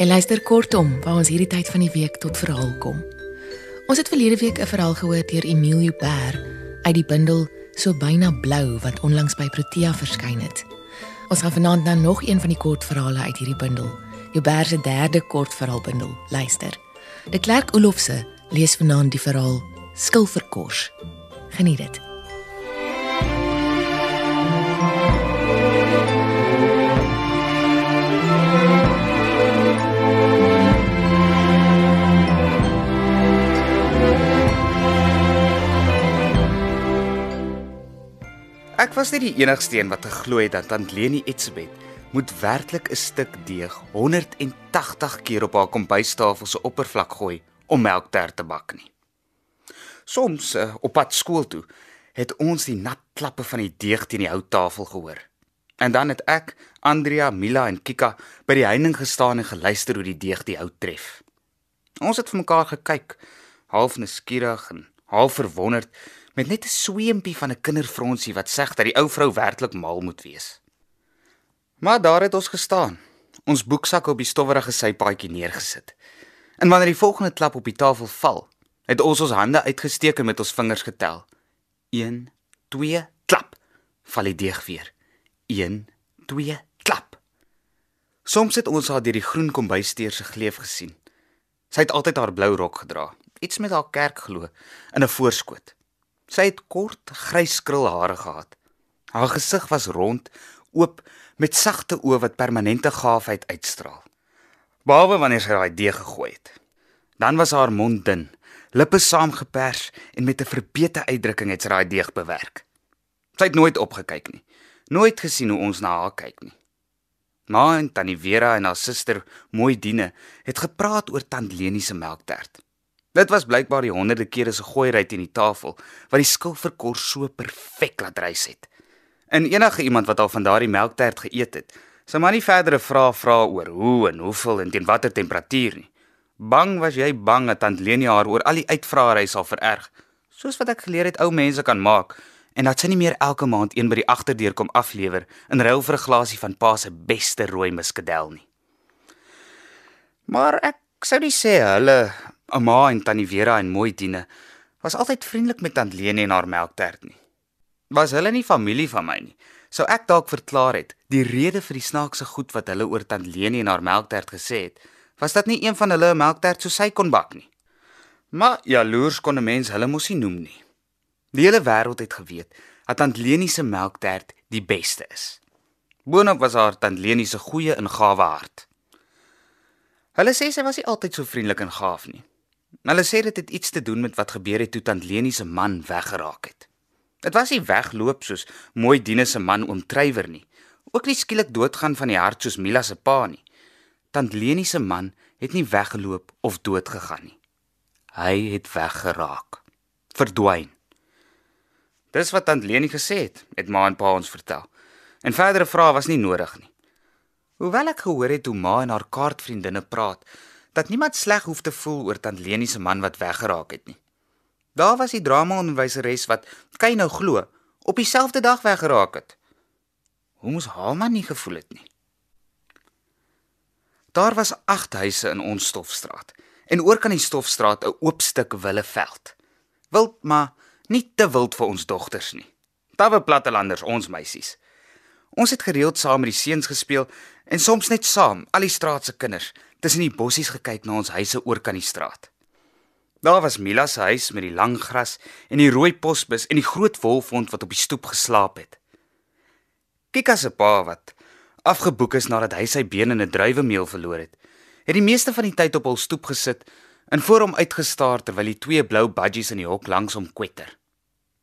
En luister kortom waar ons hierdie tyd van die week tot verhaal kom. Ons het verlede week 'n verhaal gehoor deur Emilio Ber uit die bundel So byna blou wat onlangs by Protea verskyn het. Ons gaan vanaand na nog een van die kortverhale uit hierdie bundel. Joubert se derde kortverhaalbundel. Luister. De Klerk Olofse lees vanaand die verhaal Skilverkors. Geniet dit. Was nie die enigste een wat geglo het dat Tant Leni Etsebet moet werklik 'n stuk deeg 180 keer op haar kombuistafel se oppervlak gooi om melktert te bak nie. Soms uh, op pad skool toe het ons die nat klappe van die deeg teen die houttafel gehoor. En dan het ek, Andrea, Mila en Kika by die heining gestaan en geluister hoe die deeg die hout tref. Ons het vir mekaar gekyk, half nuuskierig en half verwonderd met net 'n sweempie van 'n kinderfronsie wat sê dat die ou vrou werklik mal moet wees. Maar daar het ons gestaan, ons boeksakke op die stowwerige sypaadjie neergesit. En wanneer die volgende klap op die tafel val, het ons ons hande uitgesteek en met ons vingers getel. 1 2 klap. Val die deeg weer. 1 2 klap. Soms het ons haar deur die groen kombuisdeur se gleuf gesien. Sy het altyd haar blou rok gedra, iets met haar kerkglo in 'n voorskoot. Sy het kort, gryskrul hare gehad. Haar gesig was rond, oop met sagte oë wat permanente gaafheid uitstraal. Behalwe wanneer sy daai deeg gegooi het. Dan was haar mond dun, lippe saamgepers en met 'n verbete uitdrukking het sy daai deeg bewerk. Sy het nooit opgekyk nie. Nooit gesien hoe ons na haar kyk nie. Ma en Tannie Vera en haar suster, mooi Diene, het gepraat oor Tant Leni se melktert. Dit was blykbaar die honderde kere se gooi ry teen die tafel wat die skilverkor so perfek laat rys het. En enige iemand wat al van daardie melktert geëet het, sou maar nie verdere vrae vra oor hoe en hoeveel en teen watter temperatuur nie. Bang was jy bang dat Tant Leni haar oor al die uitvraery sal vererg, soos wat ek geleer het ou mense kan maak en dat sy nie meer elke maand een by die agterdeur kom aflewer in ruil vir 'n glasie van pa se beste rooi muskadel nie. Maar ek sou nie sê hulle Ouma en Tannie Vera en mooi Diene was altyd vriendelik met Tant Leni en haar melktert nie. Was hulle nie familie van my nie, sou ek dalk verklaar het die rede vir die snaakse goed wat hulle oor Tant Leni en haar melktert gesê het, was dat nie een van hulle 'n melktert soos sy kon bak nie. Maar jaloers kon 'n mens hulle mos nie noem nie. Die hele wêreld het geweet dat Tant Leni se melktert die beste is. Boonop was haar Tant Leni se goeie en gawe hart. Hulle sê sy was nie altyd so vriendelik en gaaf nie. Hulle sê dit het iets te doen met wat gebeur het toe Tant Leni se man weggeraak het. Dit was nie wegloop soos mooi Dine se man oom Treywer nie. Ook nie skielik doodgaan van die hart soos Mila se pa nie. Tant Leni se man het nie weggeloop of dood gegaan nie. Hy het weggeraak. Verdwyn. Dis wat Tant Leni gesê het, het ma en pa ons vertel. En verdere vrae was nie nodig nie. Hoewel ek gehoor het hoe ma en haar kaartvriendinne praat, dat niemand sleg hoef te voel oor tant Leni se man wat weggeraak het nie. Daar was die drama-onderwyseres wat kyk nou glo op dieselfde dag weggeraak het. Hoe moes haar man nie gevoel het nie. Daar was 8 huise in ons stofstraat en oor kan die stofstraat 'n oop stuk willeveld. Wild maar nie te wild vir ons dogters nie. Tawe plattelanders ons meisies. Ons het gereeld saam met die seuns gespeel en soms net saam, al die straat se kinders tussen die bossies gekyk na ons huise oor kan die straat. Daar was Mila se huis met die lang gras en die rooi posbus en die groot wolfhond wat op die stoep geslaap het. Kika se pa wat afgeboek is nadat hy sy been in 'n druiwemeel verloor het, het die meeste van die tyd op hul stoep gesit en voor hom uitgestaar terwyl die twee blou budgies in die hok langs hom kwetter.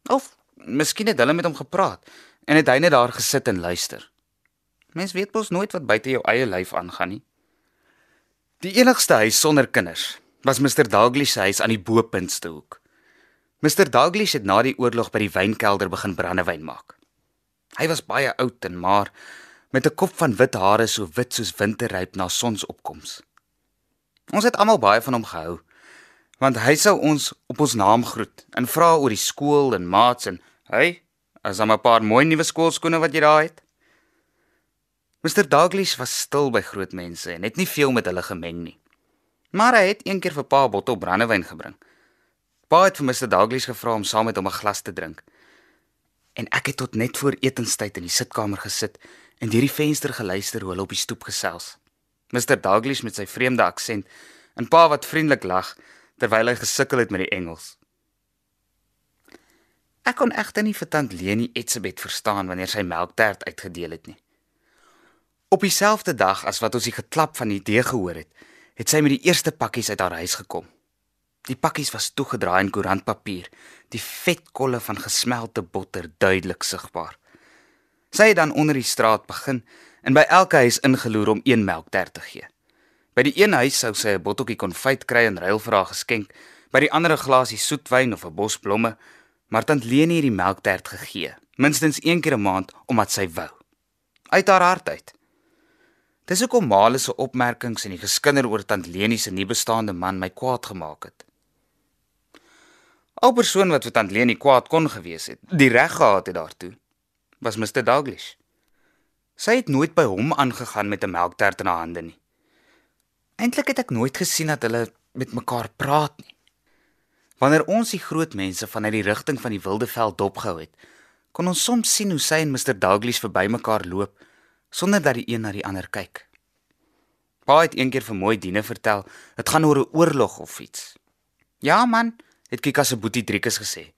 Of miskien het hulle met hom gepraat en het hy net daar gesit en luister. Mens weet mos nooit wat buite jou eie lyf aangaan nie. Die enigste huis sonder kinders was Mr Dalglish se huis aan die boepuntste hoek. Mr Dalglish het na die oorlog by die wynkelder begin brandewyn maak. Hy was baie oud en maar met 'n kop van wit hare so wit soos winterryp na sonsopkoms. Ons het almal baie van hom gehou want hy sou ons op ons naam groet en vra oor die skool en maats en hy as hom 'n paar mooi nuwe skoolskoene wat jy daar het. Mr Douglas was stil by groot mense en het nie veel met hulle gemeng nie. Maar hy het eendag vir pa 'n bottel brandewyn gebring. Pa het vir Mr Douglas gevra om saam met hom 'n glas te drink. En ek het tot net voor etenstyd in die sitkamer gesit en deur die venster geluister hoe hulle op die stoep gesels. Mr Douglas met sy vreemde aksent en pa wat vriendelik lag terwyl hy gesukkel het met die Engels. Ek kon egter nie vir tant Leni Etsebet verstaan wanneer sy melktert uitgedeel het nie. Op dieselfde dag as wat ons die geklap van die idee gehoor het, het sy met die eerste pakkies uit haar huis gekom. Die pakkies was toegedraai in koerantpapier, die vetkolle van gesmelte botter duidelik sigbaar. Sy het dan onder die straat begin en by elke huis ingeloer om een melktert te gee. By die een huis sou sy 'n botteltjie konfyt kry en ruil vir haar geskenk, by die ander 'n glasie soetwyn of 'n bos blomme, maar tant Leni het die melktert gegee, minstens een keer 'n maand omdat sy wou. Uit haar hart uit. Dis hoekom Male se opmerkings en die geskinder oor tant Leni se nuwe bestaande man my kwaad gemaak het. Al persoon wat vir tant Leni kwaad kon gewees het, die reg gehad het daartoe, was Mr Douglas. Sy het nooit by hom aangegaan met 'n melktert in haar hande nie. Eintlik het ek nooit gesien dat hulle met mekaar praat nie. Wanneer ons die groot mense vanuit die rigting van die Wildeveld dopgehou het, kon ons soms sien hoe sy en Mr Douglas verby mekaar loop sonder dat die een na die ander kyk. Pa het eendag vir mooi diene vertel, dit gaan oor 'n oorlog of iets. Ja man, het Kika se boetie Driekus gesê.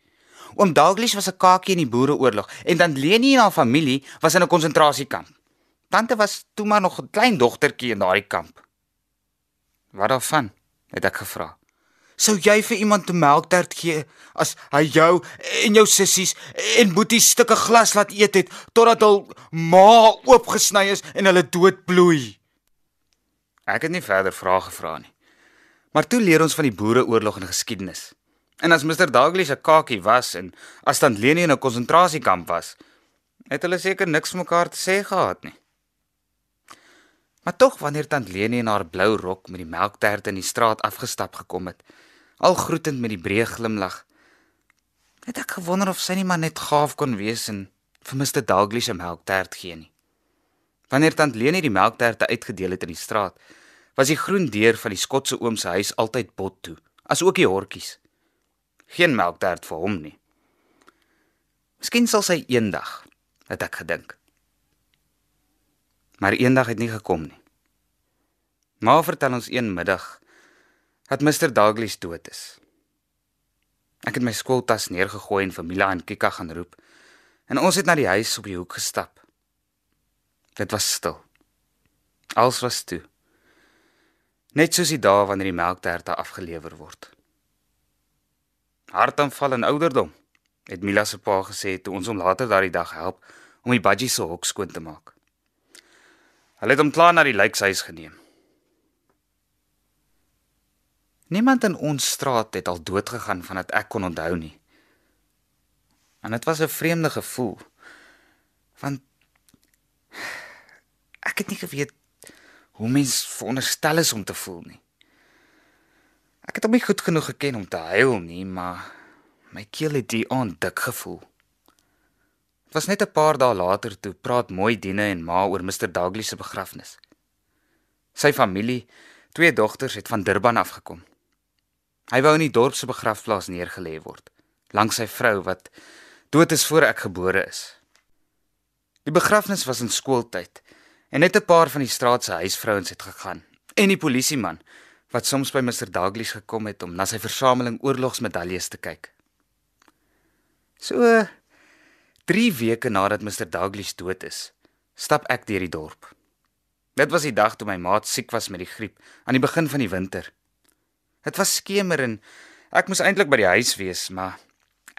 Oom Douglas was 'n kakie in die Boereoorlog en dan Leni en haar familie was in 'n konsentrasiekamp. Tante was toe maar nog 'n klein dogtertjie in daardie kamp. Wat daarvan? het ek gevra. Sou jy vir iemand 'n melktert gee as hy jou en jou sissies en boetie stukke glas laat eet het totdat hul ma oopgesny is en hulle dood bloei? Ek het nie verder vrae gevra nie. Maar toe leer ons van die Boereoorlog en geskiedenis. En as Mr Douglas 'n kakie was en as tant Leni in 'n konsentrasiekamp was, het hulle seker niks mekaar te sê gehad nie. Maar tog wanneer tant Leni in haar blou rok met die melktert in die straat afgestap gekom het, al groetend met die breë glimlag, het ek gewonder of sy nie maar net gaaf kon wees en vir Mr Douglas 'n melktert gee nie. Wanneer tant Leni die melkterte uitgedeel het in die straat, was die groen deur van die Skotse oom se huis altyd bot toe, asook die hortjies geen melktert vir hom nie. Miskien sal sy eendag, het ek gedink. Maar eendag het nie gekom nie. Maar vertel ons een middag dat Mr Douglas dood is. Ek het my skooltas neergegooi en vir Mila en Kika gaan roep. En ons het na die huis op die hoek gestap. Dit was stil. Alles was toe. Net soos die dae wanneer die melkterte afgelewer word hartaanval en ouderdom, het Mila se pa gesê toe ons hom later daardie dag help om die budgie se hok skoon te maak. Hulle het hom klaar na die lijkhuis geneem. Niemand in ons straat het al dood gegaan vandat ek kon onthou nie. En dit was 'n vreemde gevoel. Want ek het nie geweet hoe mens veronderstel is om te voel nie. Ek het hom nie goed genoeg geken om te huil nie, maar my keel het die aand dik gevoel. Dit was net 'n paar dae later toe praat mooi Diene en ma oor Mr Douglas se begrafnis. Sy familie, twee dogters het van Durban afgekom. Hy wou in die dorp se begrafplaas neergelê word, langs sy vrou wat dood is voor ek gebore is. Die begrafnis was in skooltyd en net 'n paar van die straat se huisvrouens het gegaan en die polisieman wat soms by Mr Douglas gekom het om na sy versameling oorlogsmedaljes te kyk. So 3 weke nadat Mr Douglas dood is, stap ek deur die dorp. Dit was die dag toe my maat siek was met die griep aan die begin van die winter. Dit was skemer en ek moes eintlik by die huis wees, maar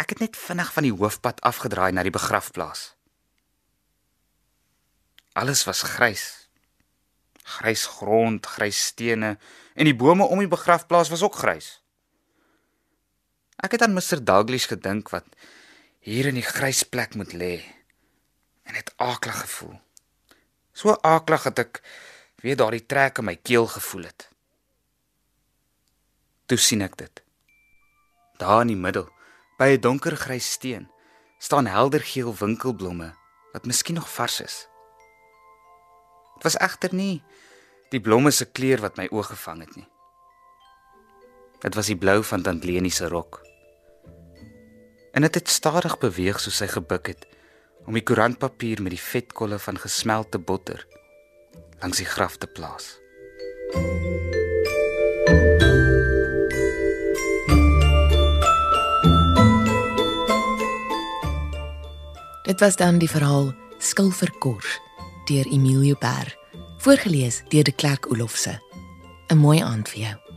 ek het net vinnig van die hoofpad afgedraai na die begrafplaas. Alles was grys grys grond, grys stene en die bome om die begrafplaas was ook grys. Ek het aan Mr Douglas gedink wat hier in die grys plek moet lê en het aaklig gevoel. So aaklig dat ek weer daardie trek in my keel gevoel het. Toe sien ek dit. Daar in die middel, by 'n donker grys steen, staan heldergeel winkelblomme wat miskien nog vars is. Dit was egter nie die blomme se kleur wat my oog gevang het nie. Dit was die blou van Dantlenie se rok. En dit het, het stadig beweeg soos sy gebuk het om die koerantpapier met die vetkolle van gesmelte botter langs die graf te plaas. Dit was dan die verhaal Skilverkors deur Emilio Ber, voorgeles deur De Klerk Olofse. 'n Mooi aand vir jou.